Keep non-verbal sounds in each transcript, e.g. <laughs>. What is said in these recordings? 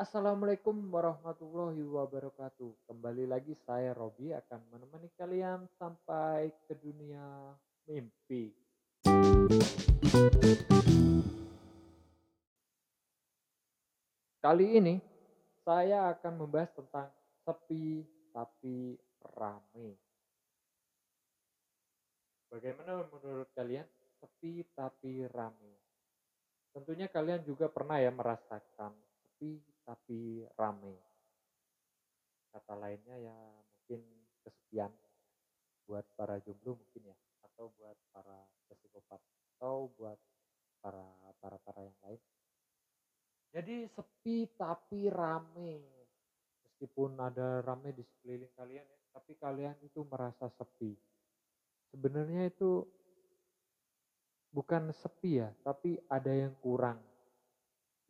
Assalamualaikum warahmatullahi wabarakatuh. Kembali lagi saya Robi akan menemani kalian sampai ke dunia mimpi. Kali ini saya akan membahas tentang sepi tapi rame. Bagaimana menurut kalian sepi tapi rame? Tentunya kalian juga pernah ya merasakan sepi tapi rame. Kata lainnya ya mungkin kesepian buat para jomblo mungkin ya atau buat para psikopat atau buat para para para yang lain. Jadi sepi tapi rame. Meskipun ada rame di sekeliling kalian ya, tapi kalian itu merasa sepi sebenarnya itu bukan sepi ya, tapi ada yang kurang.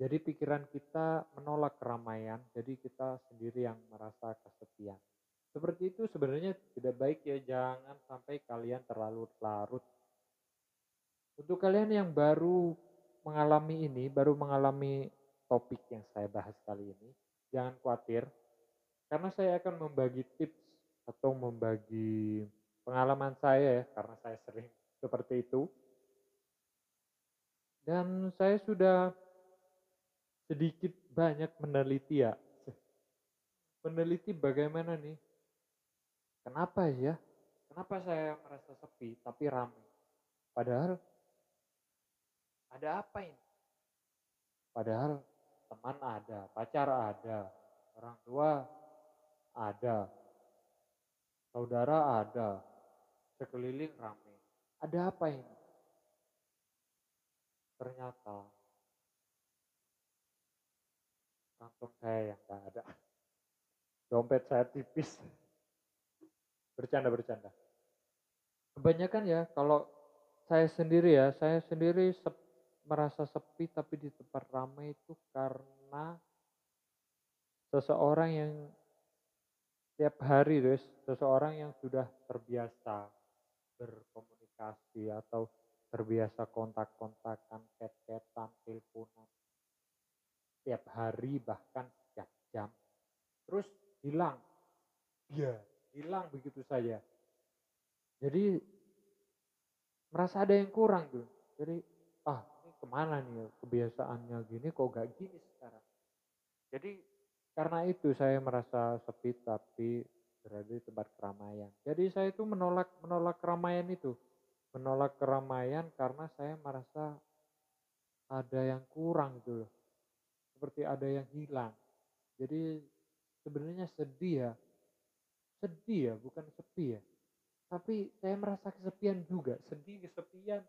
Jadi pikiran kita menolak keramaian, jadi kita sendiri yang merasa kesepian. Seperti itu sebenarnya tidak baik ya, jangan sampai kalian terlalu larut. Untuk kalian yang baru mengalami ini, baru mengalami topik yang saya bahas kali ini, jangan khawatir, karena saya akan membagi tips atau membagi pengalaman saya ya, karena saya sering seperti itu. Dan saya sudah sedikit banyak meneliti ya. Meneliti bagaimana nih, kenapa ya, kenapa saya merasa sepi tapi ramai. Padahal ada apa ini? Padahal teman ada, pacar ada, orang tua ada, saudara ada, sekeliling ramai. Ada apa ini? Ternyata kantong saya yang gak ada. Dompet saya tipis. Bercanda, bercanda. Kebanyakan ya, kalau saya sendiri ya, saya sendiri sep, merasa sepi tapi di tempat ramai itu karena seseorang yang tiap hari guys, seseorang yang sudah terbiasa berkomunikasi atau terbiasa kontak-kontakan, chat-chatan, teleponan tiap hari bahkan setiap jam. Terus hilang. Ya, hilang begitu saja. Jadi merasa ada yang kurang tuh. Jadi ah ini ke mana nih kebiasaannya gini kok gak gini sekarang. Jadi karena itu saya merasa sepi tapi berada di tempat keramaian. Jadi saya itu menolak menolak keramaian itu, menolak keramaian karena saya merasa ada yang kurang gitu loh, seperti ada yang hilang. Jadi sebenarnya sedih ya, sedih ya, bukan sepi ya. Tapi saya merasa kesepian juga, sedih, kesepian,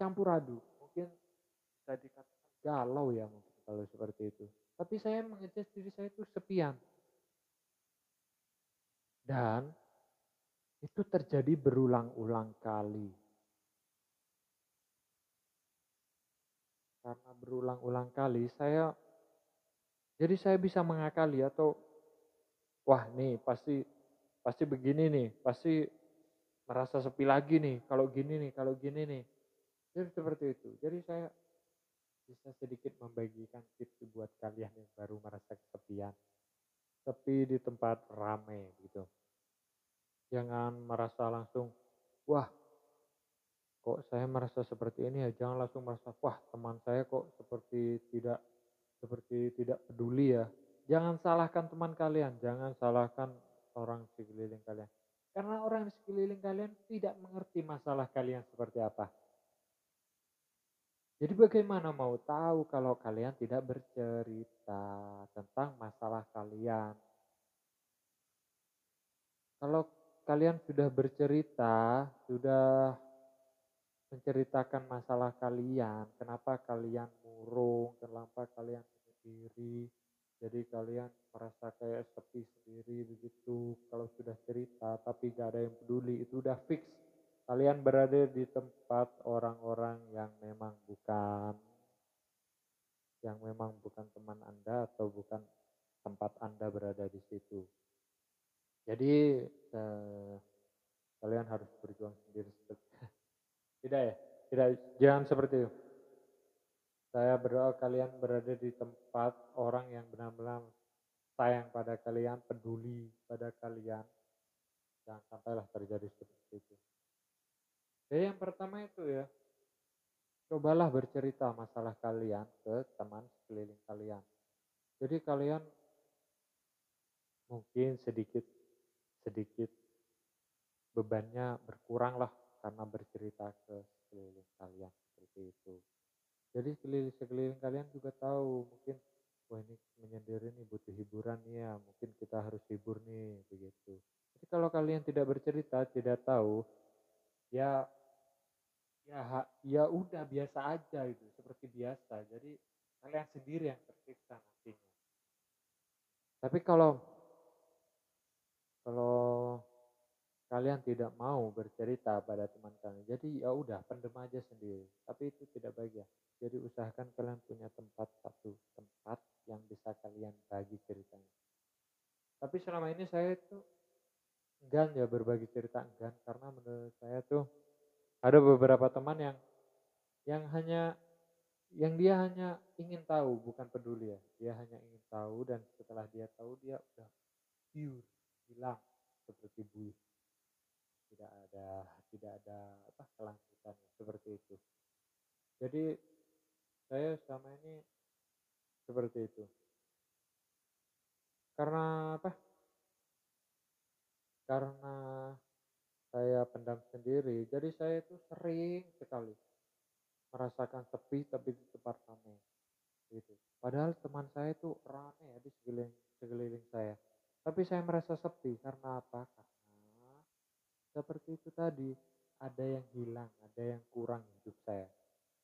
campur aduk. Mungkin bisa dikatakan galau ya mungkin kalau seperti itu. Tapi saya mengejar diri saya itu sepian. Dan itu terjadi berulang-ulang kali. Karena berulang-ulang kali saya jadi saya bisa mengakali atau wah nih pasti pasti begini nih, pasti merasa sepi lagi nih kalau gini nih, kalau gini nih. Jadi seperti itu. Jadi saya bisa sedikit membagikan tips buat kalian yang baru merasa kesepian. Sepi di tempat ramai gitu. Jangan merasa langsung, wah kok saya merasa seperti ini ya. Jangan langsung merasa, wah teman saya kok seperti tidak seperti tidak peduli ya. Jangan salahkan teman kalian, jangan salahkan orang sekeliling kalian. Karena orang di sekeliling kalian tidak mengerti masalah kalian seperti apa. Jadi bagaimana mau tahu kalau kalian tidak bercerita tentang masalah kalian? Kalau kalian sudah bercerita, sudah menceritakan masalah kalian, kenapa kalian murung, kenapa kalian sendiri, jadi kalian merasa kayak sepi sendiri begitu. Kalau sudah cerita tapi gak ada yang peduli, itu udah fix. Kalian berada di tempat orang-orang yang memang bukan yang memang bukan teman Anda atau bukan tempat Anda berada di situ. Jadi eh, kalian harus berjuang sendiri. Tidak ya? Tidak, jangan seperti itu. Saya berdoa kalian berada di tempat orang yang benar-benar sayang pada kalian, peduli pada kalian. Jangan sampailah terjadi seperti itu. Jadi yang pertama itu ya, cobalah bercerita masalah kalian ke teman sekeliling kalian. Jadi kalian mungkin sedikit sedikit bebannya berkurang lah karena bercerita ke sekeliling kalian seperti itu. Jadi sekeliling sekeliling kalian juga tahu mungkin wah ini menyendiri nih butuh hiburan ya mungkin kita harus hibur nih begitu. Jadi kalau kalian tidak bercerita tidak tahu ya ya ya udah biasa aja itu seperti biasa. Jadi kalian sendiri yang tersiksa nantinya. Tapi kalau kalau kalian tidak mau bercerita pada teman kalian. Jadi ya udah pendem aja sendiri. Tapi itu tidak baik ya. Jadi usahakan kalian punya tempat satu tempat yang bisa kalian bagi ceritanya. Tapi selama ini saya itu enggan ya berbagi cerita enggan karena menurut saya tuh ada beberapa teman yang yang hanya yang dia hanya ingin tahu bukan peduli ya dia hanya ingin tahu dan setelah dia tahu dia udah pure hilang seperti buih tidak ada tidak ada apa kelanjutan seperti itu. Jadi saya selama ini seperti itu. Karena apa? Karena saya pendam sendiri jadi saya itu sering sekali merasakan sepi tapi di tempat ramai gitu. Padahal teman saya itu ramai ya di sekeliling sekeliling saya. Tapi saya merasa sepi karena apa seperti itu tadi, ada yang hilang, ada yang kurang hidup saya.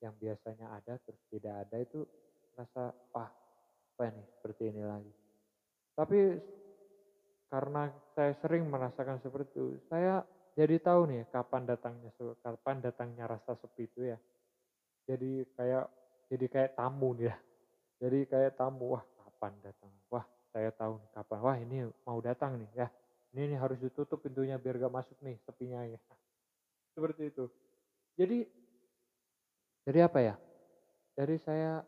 Yang biasanya ada terus tidak ada itu rasa, wah apa ini seperti ini lagi. Tapi karena saya sering merasakan seperti itu, saya jadi tahu nih kapan datangnya kapan datangnya rasa sepi itu ya. Jadi kayak jadi kayak tamu nih ya. Jadi kayak tamu, wah kapan datang? Wah saya tahu nih kapan. Wah ini mau datang nih ya ini, ini harus ditutup pintunya biar gak masuk nih sepinya ya. <laughs> Seperti itu. Jadi jadi apa ya? Jadi saya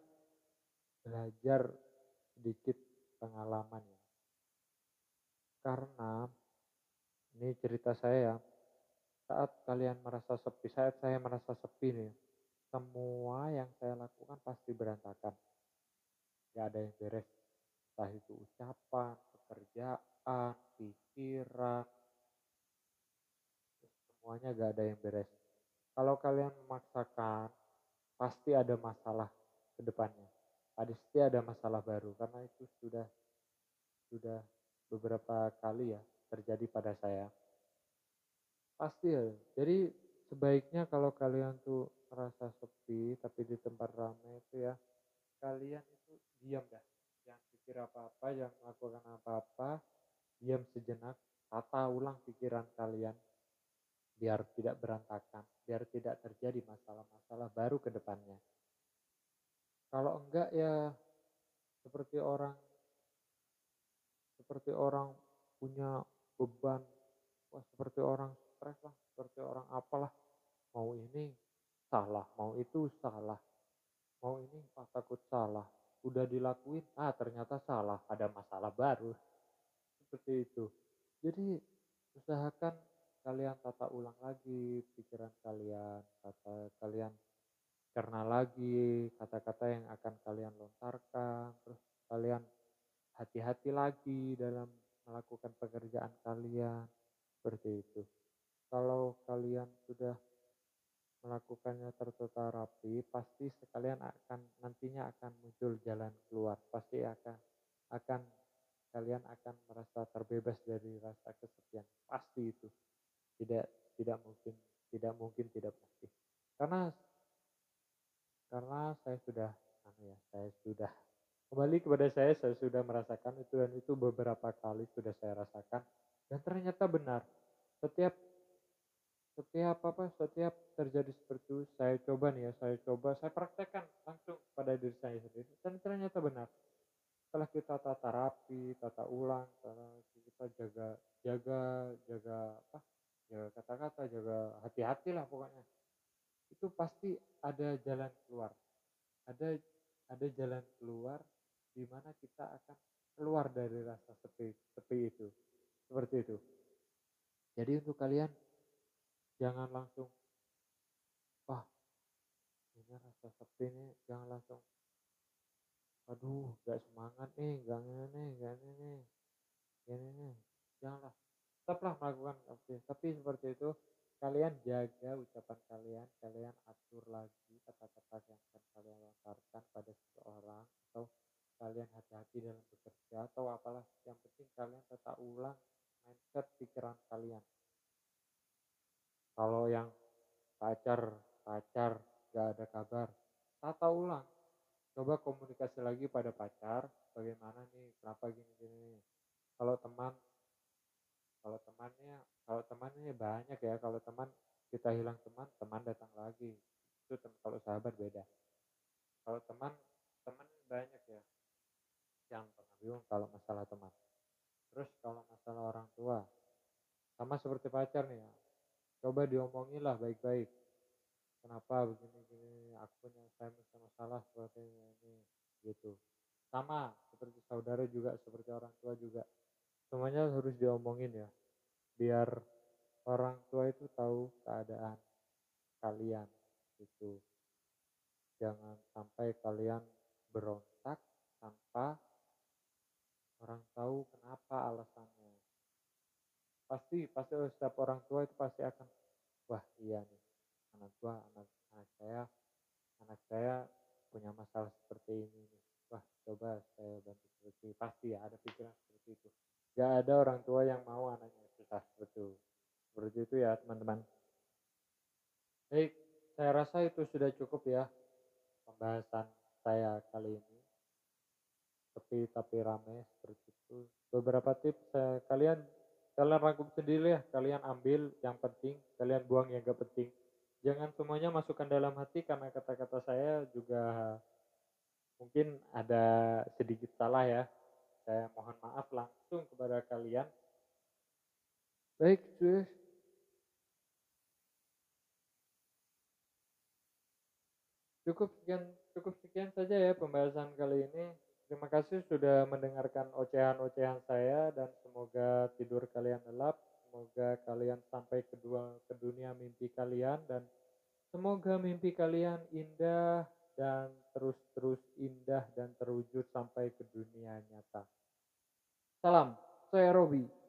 belajar sedikit pengalaman ya. Karena ini cerita saya ya. Saat kalian merasa sepi, saat saya merasa sepi nih, semua yang saya lakukan pasti berantakan. Gak ada yang beres. Entah itu ucapan, pekerjaan, pikiran, semuanya gak ada yang beres. Kalau kalian memaksakan, pasti ada masalah ke depannya. Pasti ada masalah baru karena itu sudah sudah beberapa kali ya terjadi pada saya. Pasti ya. Jadi sebaiknya kalau kalian tuh merasa sepi tapi di tempat ramai itu ya kalian itu diam dah pikir apa-apa, jangan melakukan apa-apa, diam sejenak, tata ulang pikiran kalian, biar tidak berantakan, biar tidak terjadi masalah-masalah baru ke depannya. Kalau enggak ya seperti orang seperti orang punya beban, wah seperti orang stres lah, seperti orang apalah, mau ini salah, mau itu salah, mau ini pas takut salah, udah dilakuin, ah ternyata salah, ada masalah baru. Seperti itu. Jadi usahakan kalian tata ulang lagi pikiran kalian, kata kalian karena lagi kata-kata yang akan kalian lontarkan, terus kalian hati-hati lagi dalam melakukan pekerjaan kalian, seperti itu. Kalau kalian sudah melakukannya tertata rapi, pasti sekalian akan nantinya akan muncul jalan keluar. Pasti akan akan kalian akan merasa terbebas dari rasa kesepian. Pasti itu. Tidak tidak mungkin tidak mungkin tidak pasti. Karena karena saya sudah anu ya, saya sudah kembali kepada saya saya sudah merasakan itu dan itu beberapa kali sudah saya rasakan dan ternyata benar. Setiap setiap apa setiap terjadi seperti itu saya coba nih ya saya coba saya praktekkan langsung pada diri saya sendiri dan ternyata benar setelah kita tata rapi tata ulang kita jaga jaga jaga apa? Jaga kata-kata jaga hati-hati lah pokoknya. Itu pasti ada jalan keluar. Ada ada jalan keluar di mana kita akan keluar dari rasa sepi sepi itu. Seperti itu. Jadi untuk kalian jangan langsung wah ini rasa sepi nih. Jangan langsung aduh gak semangat nih gak ini gak ini nih ini janganlah tetaplah melakukan aktif tapi seperti itu kalian jaga ucapan kalian kalian atur lagi kata-kata yang akan kalian lontarkan pada seseorang atau kalian hati-hati dalam bekerja atau apalah. Yang penting kalian tetap ulang mindset pikiran kalian kalau yang pacar pacar gak ada kabar tata ulang coba komunikasi lagi pada pacar bagaimana nih kenapa gini gini kalau teman kalau temannya kalau temannya banyak ya kalau teman kita hilang teman teman datang lagi. Itu tem kalau sahabat beda. Kalau teman teman banyak ya yang pernah kalau masalah teman. Terus kalau masalah orang tua sama seperti pacar nih ya coba diomongin lah baik-baik. Kenapa begini gini aku punya saya masalah seperti ini gitu. Sama seperti saudara juga seperti orang tua juga. Semuanya harus diomongin ya biar orang tua itu tahu keadaan kalian gitu jangan sampai kalian berontak tanpa orang tahu kenapa alasannya. Pasti pasti setiap orang tua itu pasti akan wah iya nih anak gua anak anak saya anak saya punya masalah seperti ini nih. Wah coba saya bantu seperti pasti ya ada pikiran seperti itu gak ada orang tua yang mau anaknya susah seperti seperti itu ya teman-teman. Baik saya rasa itu sudah cukup ya pembahasan saya kali ini. Tapi tapi ramai seperti itu. Beberapa tips saya, kalian kalian rangkum sendiri ya kalian ambil yang penting kalian buang yang gak penting. Jangan semuanya masukkan dalam hati karena kata-kata saya juga mungkin ada sedikit salah ya. Saya mohon maaf langsung kepada kalian. Baik, cuy. Cukup sekian cukup sekian saja ya pembahasan kali ini. Terima kasih sudah mendengarkan ocehan-ocehan saya dan semoga tidur kalian lelap. Semoga kalian sampai ke dunia mimpi kalian dan semoga mimpi kalian indah dan terus-terus indah dan terwujud sampai ke dunia nyata. Salam, saya Robi.